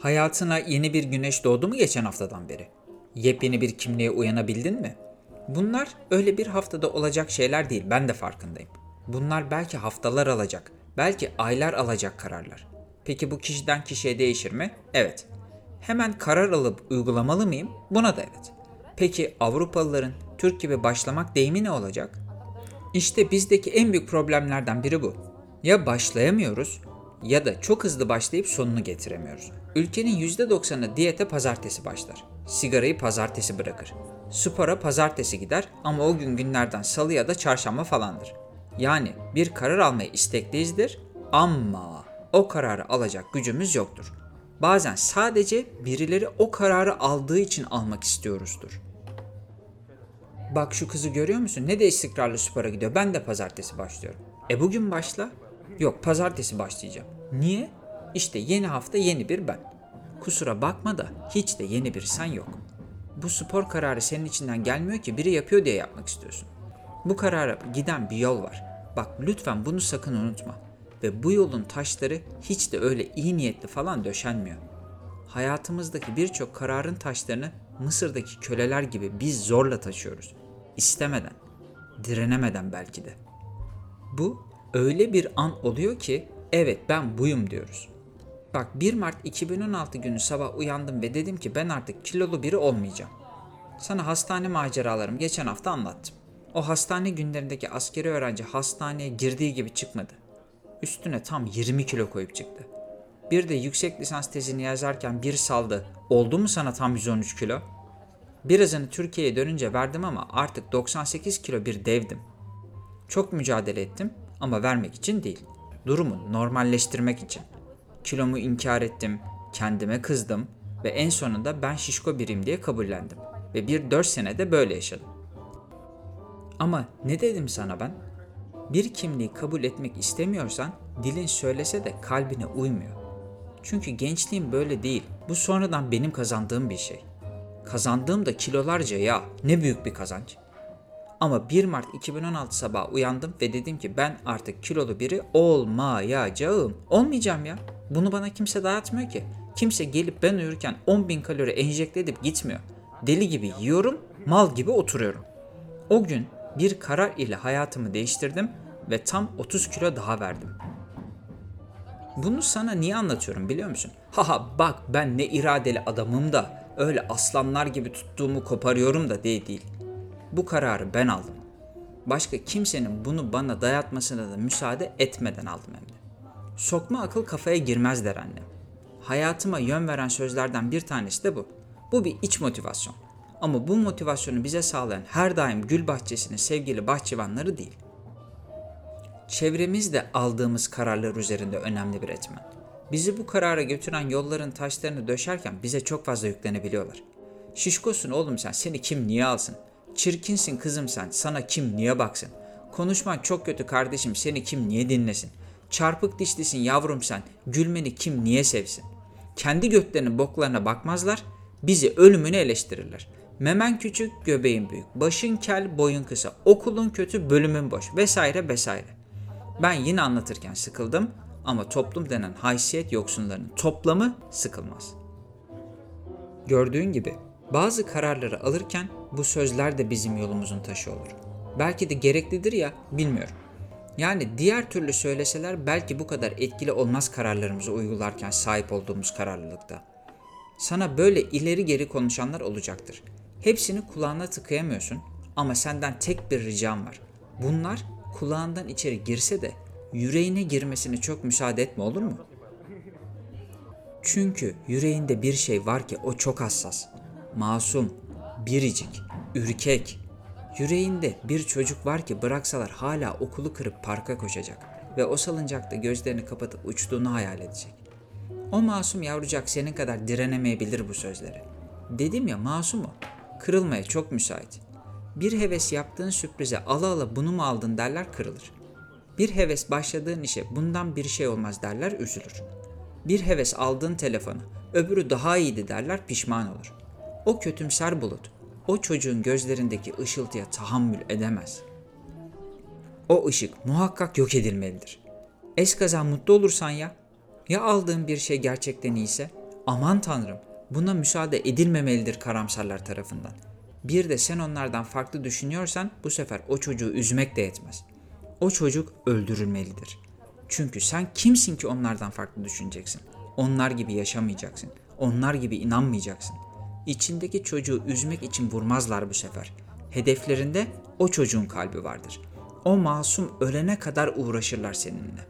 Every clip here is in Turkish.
Hayatına yeni bir güneş doğdu mu geçen haftadan beri? Yepyeni bir kimliğe uyanabildin mi? Bunlar öyle bir haftada olacak şeyler değil, ben de farkındayım. Bunlar belki haftalar alacak, belki aylar alacak kararlar. Peki bu kişiden kişiye değişir mi? Evet. Hemen karar alıp uygulamalı mıyım? Buna da evet. Peki Avrupalıların Türk gibi başlamak deyimi ne olacak? İşte bizdeki en büyük problemlerden biri bu. Ya başlayamıyoruz ya da çok hızlı başlayıp sonunu getiremiyoruz. Ülkenin %90'ı diyete pazartesi başlar. Sigarayı pazartesi bırakır. Spora pazartesi gider ama o gün günlerden salı ya da çarşamba falandır. Yani bir karar almaya istekliyizdir ama o kararı alacak gücümüz yoktur. Bazen sadece birileri o kararı aldığı için almak istiyoruzdur. Bak şu kızı görüyor musun? Ne de istikrarlı spora gidiyor. Ben de pazartesi başlıyorum. E bugün başla. Yok pazartesi başlayacağım. Niye? İşte yeni hafta yeni bir ben. Kusura bakma da hiç de yeni bir sen yok. Bu spor kararı senin içinden gelmiyor ki biri yapıyor diye yapmak istiyorsun. Bu karara giden bir yol var. Bak lütfen bunu sakın unutma. Ve bu yolun taşları hiç de öyle iyi niyetli falan döşenmiyor. Hayatımızdaki birçok kararın taşlarını Mısır'daki köleler gibi biz zorla taşıyoruz. İstemeden, direnemeden belki de. Bu öyle bir an oluyor ki evet ben buyum diyoruz. Bak 1 Mart 2016 günü sabah uyandım ve dedim ki ben artık kilolu biri olmayacağım. Sana hastane maceralarımı geçen hafta anlattım. O hastane günlerindeki askeri öğrenci hastaneye girdiği gibi çıkmadı. Üstüne tam 20 kilo koyup çıktı. Bir de yüksek lisans tezini yazarken bir saldı. Oldu mu sana tam 113 kilo? Birazını Türkiye'ye dönünce verdim ama artık 98 kilo bir devdim. Çok mücadele ettim ama vermek için değil. Durumu normalleştirmek için. Kilomu inkar ettim, kendime kızdım ve en sonunda ben şişko biriyim diye kabullendim. Ve bir 4 senede böyle yaşadım. Ama ne dedim sana ben? Bir kimliği kabul etmek istemiyorsan dilin söylese de kalbine uymuyor. Çünkü gençliğim böyle değil. Bu sonradan benim kazandığım bir şey. Kazandığım da kilolarca ya. Ne büyük bir kazanç. Ama 1 Mart 2016 sabahı uyandım ve dedim ki ben artık kilolu biri olmayacağım. Olmayacağım ya. Bunu bana kimse dayatmıyor ki. Kimse gelip ben uyurken 10 bin kalori enjekte edip gitmiyor. Deli gibi yiyorum, mal gibi oturuyorum. O gün bir karar ile hayatımı değiştirdim ve tam 30 kilo daha verdim. Bunu sana niye anlatıyorum biliyor musun? Haha bak ben ne iradeli adamım da öyle aslanlar gibi tuttuğumu koparıyorum da değil değil. Bu kararı ben aldım. Başka kimsenin bunu bana dayatmasına da müsaade etmeden aldım hem de. Sokma akıl kafaya girmez der annem. Hayatıma yön veren sözlerden bir tanesi de bu. Bu bir iç motivasyon. Ama bu motivasyonu bize sağlayan her daim gül bahçesinin sevgili bahçıvanları değil. Çevremiz de aldığımız kararlar üzerinde önemli bir etmen. Bizi bu karara götüren yolların taşlarını döşerken bize çok fazla yüklenebiliyorlar. Şişkosun oğlum sen, seni kim niye alsın? Çirkinsin kızım sen, sana kim niye baksın? Konuşman çok kötü kardeşim, seni kim niye dinlesin? Çarpık dişlisin yavrum sen, gülmeni kim niye sevsin? Kendi götlerinin boklarına bakmazlar, bizi ölümünü eleştirirler. Memen küçük, göbeğin büyük, başın kel, boyun kısa, okulun kötü, bölümün boş vesaire vesaire. Ben yine anlatırken sıkıldım ama toplum denen haysiyet yoksunlarının toplamı sıkılmaz. Gördüğün gibi bazı kararları alırken bu sözler de bizim yolumuzun taşı olur. Belki de gereklidir ya bilmiyorum. Yani diğer türlü söyleseler belki bu kadar etkili olmaz kararlarımızı uygularken sahip olduğumuz kararlılıkta. Sana böyle ileri geri konuşanlar olacaktır. Hepsini kulağına tıkayamıyorsun ama senden tek bir ricam var. Bunlar kulağından içeri girse de yüreğine girmesine çok müsaade etme olur mu? Çünkü yüreğinde bir şey var ki o çok hassas. Masum, biricik, ürkek. Yüreğinde bir çocuk var ki bıraksalar hala okulu kırıp parka koşacak ve o salıncakta gözlerini kapatıp uçtuğunu hayal edecek. O masum yavrucak senin kadar direnemeyebilir bu sözlere. Dedim ya masum o. Kırılmaya çok müsait. Bir heves yaptığın sürprize ala ala bunu mu aldın derler kırılır. Bir heves başladığın işe bundan bir şey olmaz derler üzülür. Bir heves aldığın telefonu öbürü daha iyiydi derler pişman olur. O kötümser bulut o çocuğun gözlerindeki ışıltıya tahammül edemez. O ışık muhakkak yok edilmelidir. Eskaza mutlu olursan ya, ya aldığın bir şey gerçekten iyiyse, Aman tanrım, buna müsaade edilmemelidir karamsarlar tarafından. Bir de sen onlardan farklı düşünüyorsan bu sefer o çocuğu üzmek de yetmez. O çocuk öldürülmelidir. Çünkü sen kimsin ki onlardan farklı düşüneceksin? Onlar gibi yaşamayacaksın. Onlar gibi inanmayacaksın. İçindeki çocuğu üzmek için vurmazlar bu sefer. Hedeflerinde o çocuğun kalbi vardır. O masum ölene kadar uğraşırlar seninle.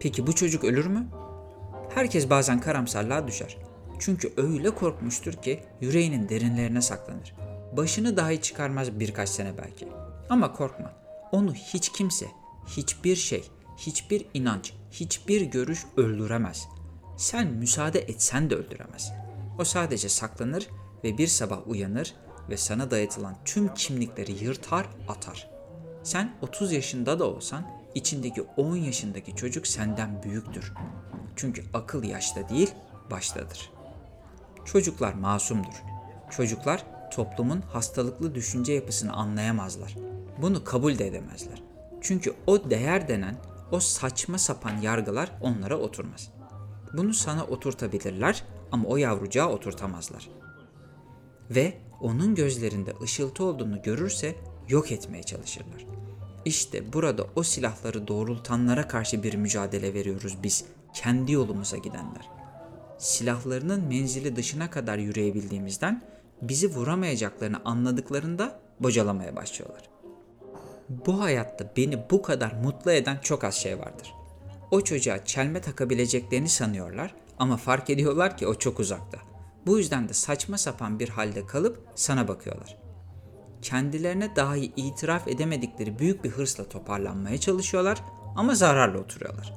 Peki bu çocuk ölür mü? Herkes bazen karamsarlığa düşer. Çünkü öyle korkmuştur ki yüreğinin derinlerine saklanır. Başını dahi çıkarmaz birkaç sene belki. Ama korkma. Onu hiç kimse, hiçbir şey, hiçbir inanç, hiçbir görüş öldüremez. Sen müsaade etsen de öldüremez. O sadece saklanır ve bir sabah uyanır ve sana dayatılan tüm kimlikleri yırtar atar. Sen 30 yaşında da olsan içindeki 10 yaşındaki çocuk senden büyüktür. Çünkü akıl yaşta değil, baştadır. Çocuklar masumdur. Çocuklar toplumun hastalıklı düşünce yapısını anlayamazlar. Bunu kabul de edemezler. Çünkü o değer denen o saçma sapan yargılar onlara oturmaz. Bunu sana oturtabilirler ama o yavrucağa oturtamazlar. Ve onun gözlerinde ışıltı olduğunu görürse yok etmeye çalışırlar. İşte burada o silahları doğrultanlara karşı bir mücadele veriyoruz biz, kendi yolumuza gidenler. Silahlarının menzili dışına kadar yürüyebildiğimizden bizi vuramayacaklarını anladıklarında bocalamaya başlıyorlar. Bu hayatta beni bu kadar mutlu eden çok az şey vardır. O çocuğa çelme takabileceklerini sanıyorlar ama fark ediyorlar ki o çok uzakta. Bu yüzden de saçma sapan bir halde kalıp sana bakıyorlar. Kendilerine dahi itiraf edemedikleri büyük bir hırsla toparlanmaya çalışıyorlar ama zararla oturuyorlar.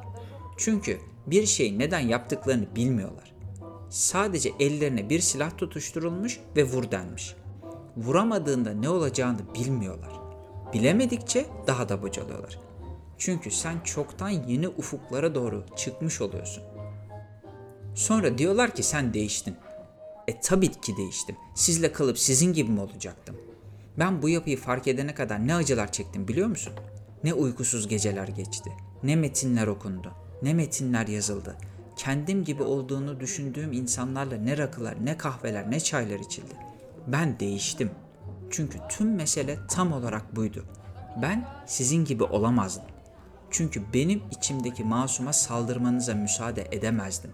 Çünkü bir şeyi neden yaptıklarını bilmiyorlar. Sadece ellerine bir silah tutuşturulmuş ve vur denmiş. Vuramadığında ne olacağını bilmiyorlar. Bilemedikçe daha da bocalıyorlar. Çünkü sen çoktan yeni ufuklara doğru çıkmış oluyorsun. Sonra diyorlar ki sen değiştin. E tabii ki değiştim. Sizle kalıp sizin gibi mi olacaktım? Ben bu yapıyı fark edene kadar ne acılar çektim biliyor musun? Ne uykusuz geceler geçti. Ne metinler okundu. Ne metinler yazıldı. Kendim gibi olduğunu düşündüğüm insanlarla ne rakılar, ne kahveler, ne çaylar içildi. Ben değiştim. Çünkü tüm mesele tam olarak buydu. Ben sizin gibi olamazdım. Çünkü benim içimdeki masuma saldırmanıza müsaade edemezdim.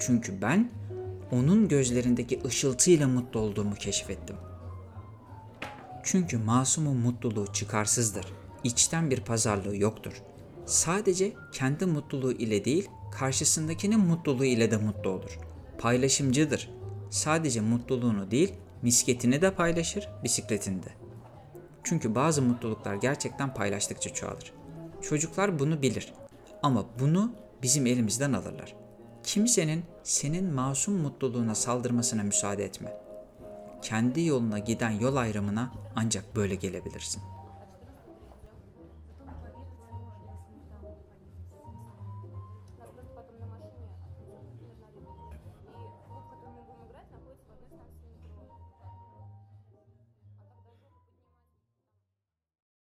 Çünkü ben onun gözlerindeki ışıltıyla mutlu olduğumu keşfettim. Çünkü masumun mutluluğu çıkarsızdır. İçten bir pazarlığı yoktur. Sadece kendi mutluluğu ile değil, karşısındakinin mutluluğu ile de mutlu olur. Paylaşımcıdır. Sadece mutluluğunu değil, misketini de paylaşır, bisikletini de. Çünkü bazı mutluluklar gerçekten paylaştıkça çoğalır. Çocuklar bunu bilir. Ama bunu bizim elimizden alırlar. Kimsenin senin masum mutluluğuna saldırmasına müsaade etme. Kendi yoluna giden yol ayrımına ancak böyle gelebilirsin.''